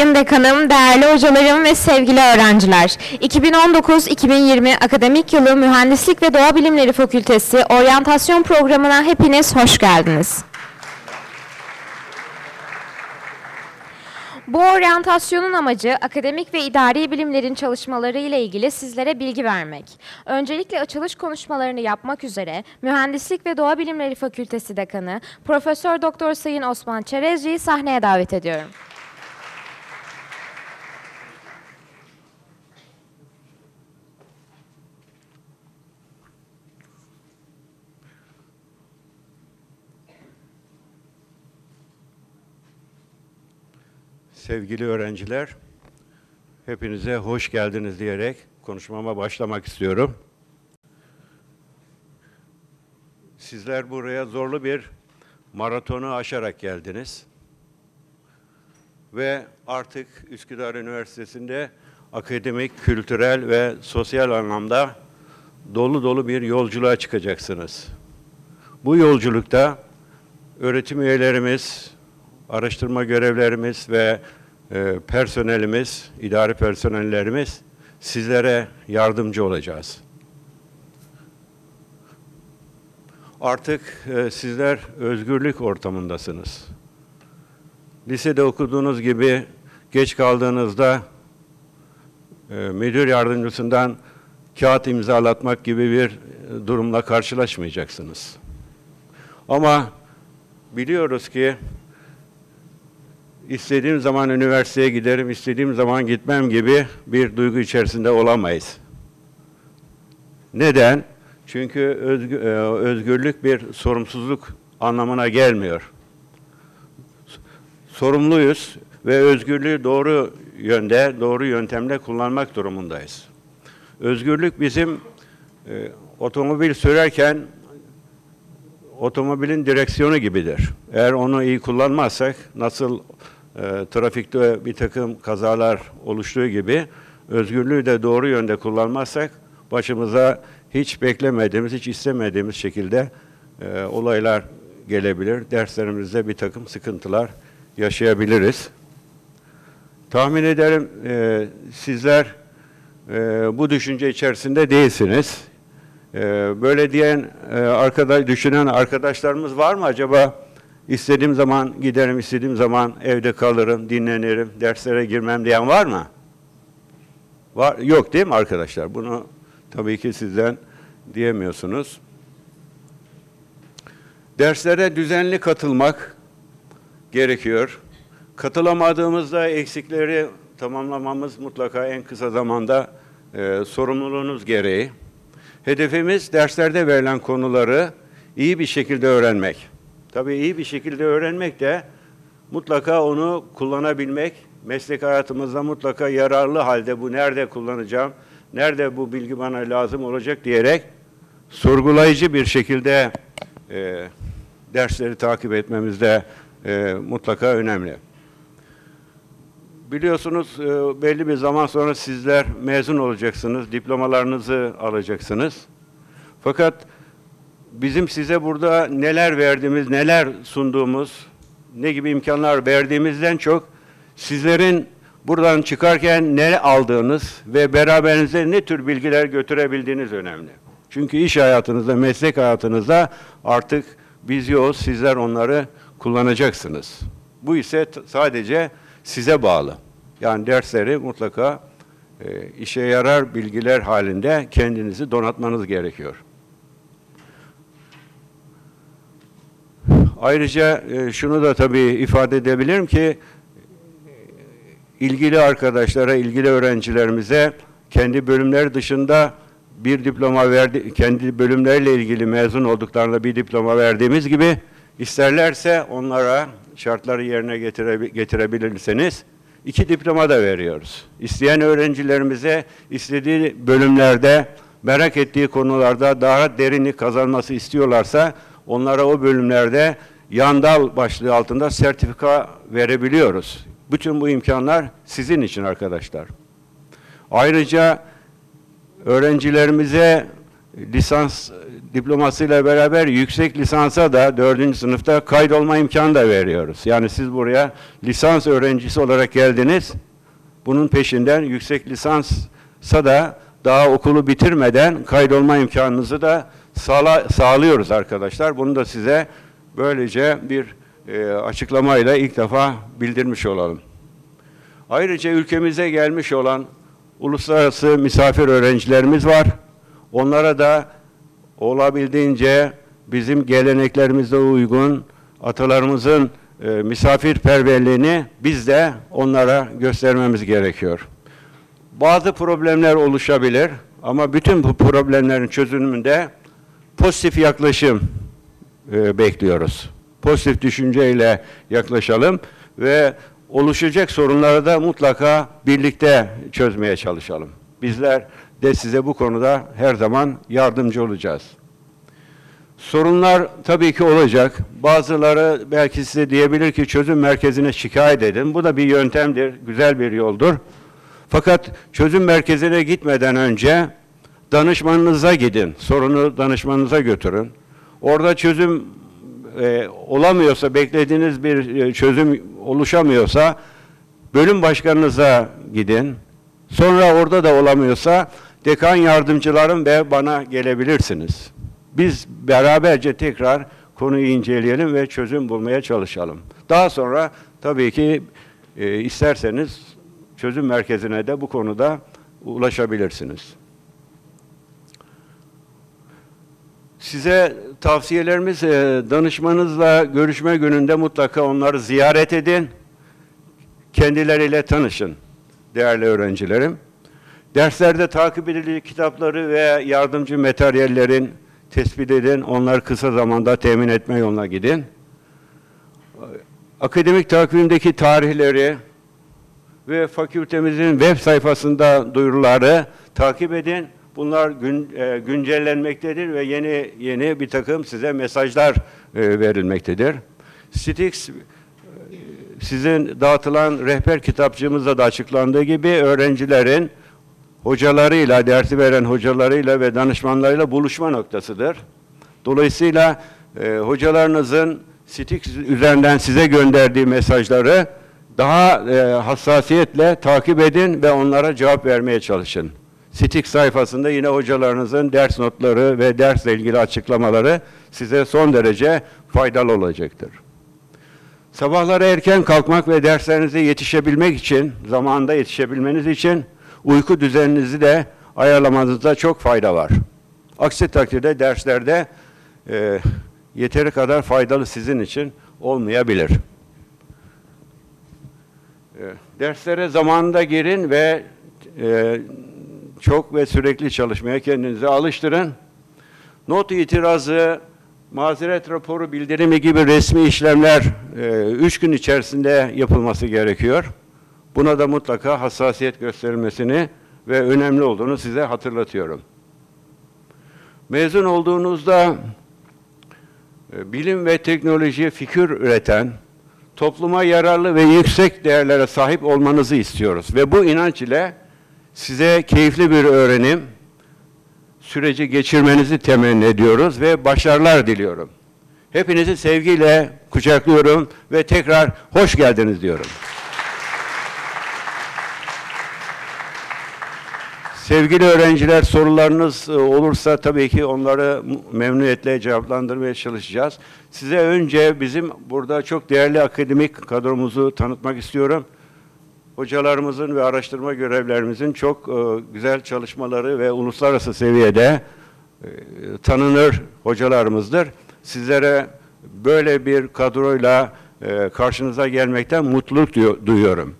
Sayın Dekanım, değerli hocalarım ve sevgili öğrenciler. 2019-2020 akademik yılı Mühendislik ve Doğa Bilimleri Fakültesi oryantasyon programına hepiniz hoş geldiniz. Bu oryantasyonun amacı akademik ve idari bilimlerin çalışmaları ile ilgili sizlere bilgi vermek. Öncelikle açılış konuşmalarını yapmak üzere Mühendislik ve Doğa Bilimleri Fakültesi Dekanı Profesör Doktor Sayın Osman Çerezci'yi sahneye davet ediyorum. Sevgili öğrenciler, hepinize hoş geldiniz diyerek konuşmama başlamak istiyorum. Sizler buraya zorlu bir maratonu aşarak geldiniz. Ve artık Üsküdar Üniversitesi'nde akademik, kültürel ve sosyal anlamda dolu dolu bir yolculuğa çıkacaksınız. Bu yolculukta öğretim üyelerimiz, araştırma görevlerimiz ve e, personelimiz, idari personellerimiz sizlere yardımcı olacağız. Artık e, sizler özgürlük ortamındasınız. Lisede okuduğunuz gibi geç kaldığınızda e, müdür yardımcısından kağıt imzalatmak gibi bir e, durumla karşılaşmayacaksınız. Ama biliyoruz ki istediğim zaman üniversiteye giderim, istediğim zaman gitmem gibi bir duygu içerisinde olamayız. Neden? Çünkü e, özgürlük bir sorumsuzluk anlamına gelmiyor. Sorumluyuz ve özgürlüğü doğru yönde, doğru yöntemle kullanmak durumundayız. Özgürlük bizim e, otomobil sürerken otomobilin direksiyonu gibidir. Eğer onu iyi kullanmazsak nasıl e, trafikte bir takım kazalar oluştuğu gibi özgürlüğü de doğru yönde kullanmazsak başımıza hiç beklemediğimiz, hiç istemediğimiz şekilde e, olaylar gelebilir. Derslerimizde bir takım sıkıntılar yaşayabiliriz. Tahmin ederim e, sizler e, bu düşünce içerisinde değilsiniz. E, böyle diyen e, arkadaş, düşünen arkadaşlarımız var mı acaba? İstediğim zaman giderim, istediğim zaman evde kalırım, dinlenirim, derslere girmem diyen var mı? Var, yok değil mi arkadaşlar? Bunu tabii ki sizden diyemiyorsunuz. Derslere düzenli katılmak gerekiyor. Katılamadığımızda eksikleri tamamlamamız mutlaka en kısa zamanda e, sorumluluğunuz gereği. Hedefimiz derslerde verilen konuları iyi bir şekilde öğrenmek. Tabii iyi bir şekilde öğrenmek de mutlaka onu kullanabilmek, meslek hayatımızda mutlaka yararlı halde bu nerede kullanacağım, nerede bu bilgi bana lazım olacak diyerek sorgulayıcı bir şekilde e, dersleri takip etmemiz de e, mutlaka önemli. Biliyorsunuz e, belli bir zaman sonra sizler mezun olacaksınız, diplomalarınızı alacaksınız. Fakat bizim size burada neler verdiğimiz, neler sunduğumuz, ne gibi imkanlar verdiğimizden çok sizlerin buradan çıkarken ne aldığınız ve beraberinize ne tür bilgiler götürebildiğiniz önemli. Çünkü iş hayatınızda, meslek hayatınızda artık biz yoğuz, sizler onları kullanacaksınız. Bu ise sadece size bağlı. Yani dersleri mutlaka e, işe yarar bilgiler halinde kendinizi donatmanız gerekiyor. Ayrıca e, şunu da tabii ifade edebilirim ki ilgili arkadaşlara, ilgili öğrencilerimize kendi bölümleri dışında bir diploma verdi, kendi bölümleriyle ilgili mezun olduklarında bir diploma verdiğimiz gibi isterlerse onlara şartları yerine getire, getirebilirseniz iki diploma da veriyoruz. İsteyen öğrencilerimize istediği bölümlerde merak ettiği konularda daha derinlik kazanması istiyorlarsa onlara o bölümlerde yandal başlığı altında sertifika verebiliyoruz. Bütün bu imkanlar sizin için arkadaşlar. Ayrıca öğrencilerimize lisans diplomasıyla beraber yüksek lisansa da dördüncü sınıfta kaydolma imkanı da veriyoruz. Yani siz buraya lisans öğrencisi olarak geldiniz. Bunun peşinden yüksek lisansa da daha okulu bitirmeden kaydolma imkanınızı da sağla, sağlıyoruz arkadaşlar. Bunu da size böylece bir e, açıklamayla ilk defa bildirmiş olalım. Ayrıca ülkemize gelmiş olan uluslararası misafir öğrencilerimiz var. Onlara da olabildiğince bizim geleneklerimize uygun atalarımızın e, misafirperverliğini biz de onlara göstermemiz gerekiyor. Bazı problemler oluşabilir ama bütün bu problemlerin çözümünde pozitif yaklaşım e, bekliyoruz. Pozitif düşünceyle yaklaşalım ve oluşacak sorunları da mutlaka birlikte çözmeye çalışalım. Bizler de size bu konuda her zaman yardımcı olacağız. Sorunlar tabii ki olacak. Bazıları belki size diyebilir ki çözüm merkezine şikayet edin. Bu da bir yöntemdir, güzel bir yoldur. Fakat çözüm merkezine gitmeden önce danışmanınıza gidin. Sorunu danışmanınıza götürün. Orada çözüm e, olamıyorsa, beklediğiniz bir e, çözüm oluşamıyorsa bölüm başkanınıza gidin. Sonra orada da olamıyorsa dekan yardımcılarım ve bana gelebilirsiniz. Biz beraberce tekrar konuyu inceleyelim ve çözüm bulmaya çalışalım. Daha sonra tabii ki e, isterseniz çözüm merkezine de bu konuda ulaşabilirsiniz. Size tavsiyelerimiz e, danışmanızla görüşme gününde mutlaka onları ziyaret edin. Kendileriyle tanışın değerli öğrencilerim. Derslerde takip edilecek kitapları ve yardımcı materyallerin tespit edin. Onları kısa zamanda temin etme yoluna gidin. Akademik takvimdeki tarihleri ve fakültemizin web sayfasında duyuruları takip edin. Bunlar gün, e, güncellenmektedir ve yeni yeni bir takım size mesajlar e, verilmektedir. Stix e, sizin dağıtılan rehber kitapçığımızda da açıklandığı gibi öğrencilerin hocalarıyla, dersi veren hocalarıyla ve danışmanlarıyla buluşma noktasıdır. Dolayısıyla e, hocalarınızın Stix üzerinden size gönderdiği mesajları daha e, hassasiyetle takip edin ve onlara cevap vermeye çalışın. Stik sayfasında yine hocalarınızın ders notları ve dersle ilgili açıklamaları size son derece faydalı olacaktır. Sabahları erken kalkmak ve derslerinize yetişebilmek için, zamanında yetişebilmeniz için uyku düzeninizi de ayarlamanızda çok fayda var. Aksi takdirde derslerde e, yeteri kadar faydalı sizin için olmayabilir. E, derslere zamanında girin ve e, çok ve sürekli çalışmaya kendinizi alıştırın. Not itirazı, mazeret raporu bildirimi gibi resmi işlemler e, üç gün içerisinde yapılması gerekiyor. Buna da mutlaka hassasiyet gösterilmesini ve önemli olduğunu size hatırlatıyorum. Mezun olduğunuzda e, bilim ve teknolojiye fikir üreten, topluma yararlı ve yüksek değerlere sahip olmanızı istiyoruz. Ve bu inanç ile size keyifli bir öğrenim süreci geçirmenizi temenni ediyoruz ve başarılar diliyorum. Hepinizi sevgiyle kucaklıyorum ve tekrar hoş geldiniz diyorum. Sevgili öğrenciler sorularınız e, olursa tabii ki onları memnuniyetle cevaplandırmaya çalışacağız. Size önce bizim burada çok değerli akademik kadromuzu tanıtmak istiyorum. Hocalarımızın ve araştırma görevlerimizin çok e, güzel çalışmaları ve uluslararası seviyede e, tanınır hocalarımızdır. Sizlere böyle bir kadroyla karşınıza gelmekten mutluluk duyuyorum.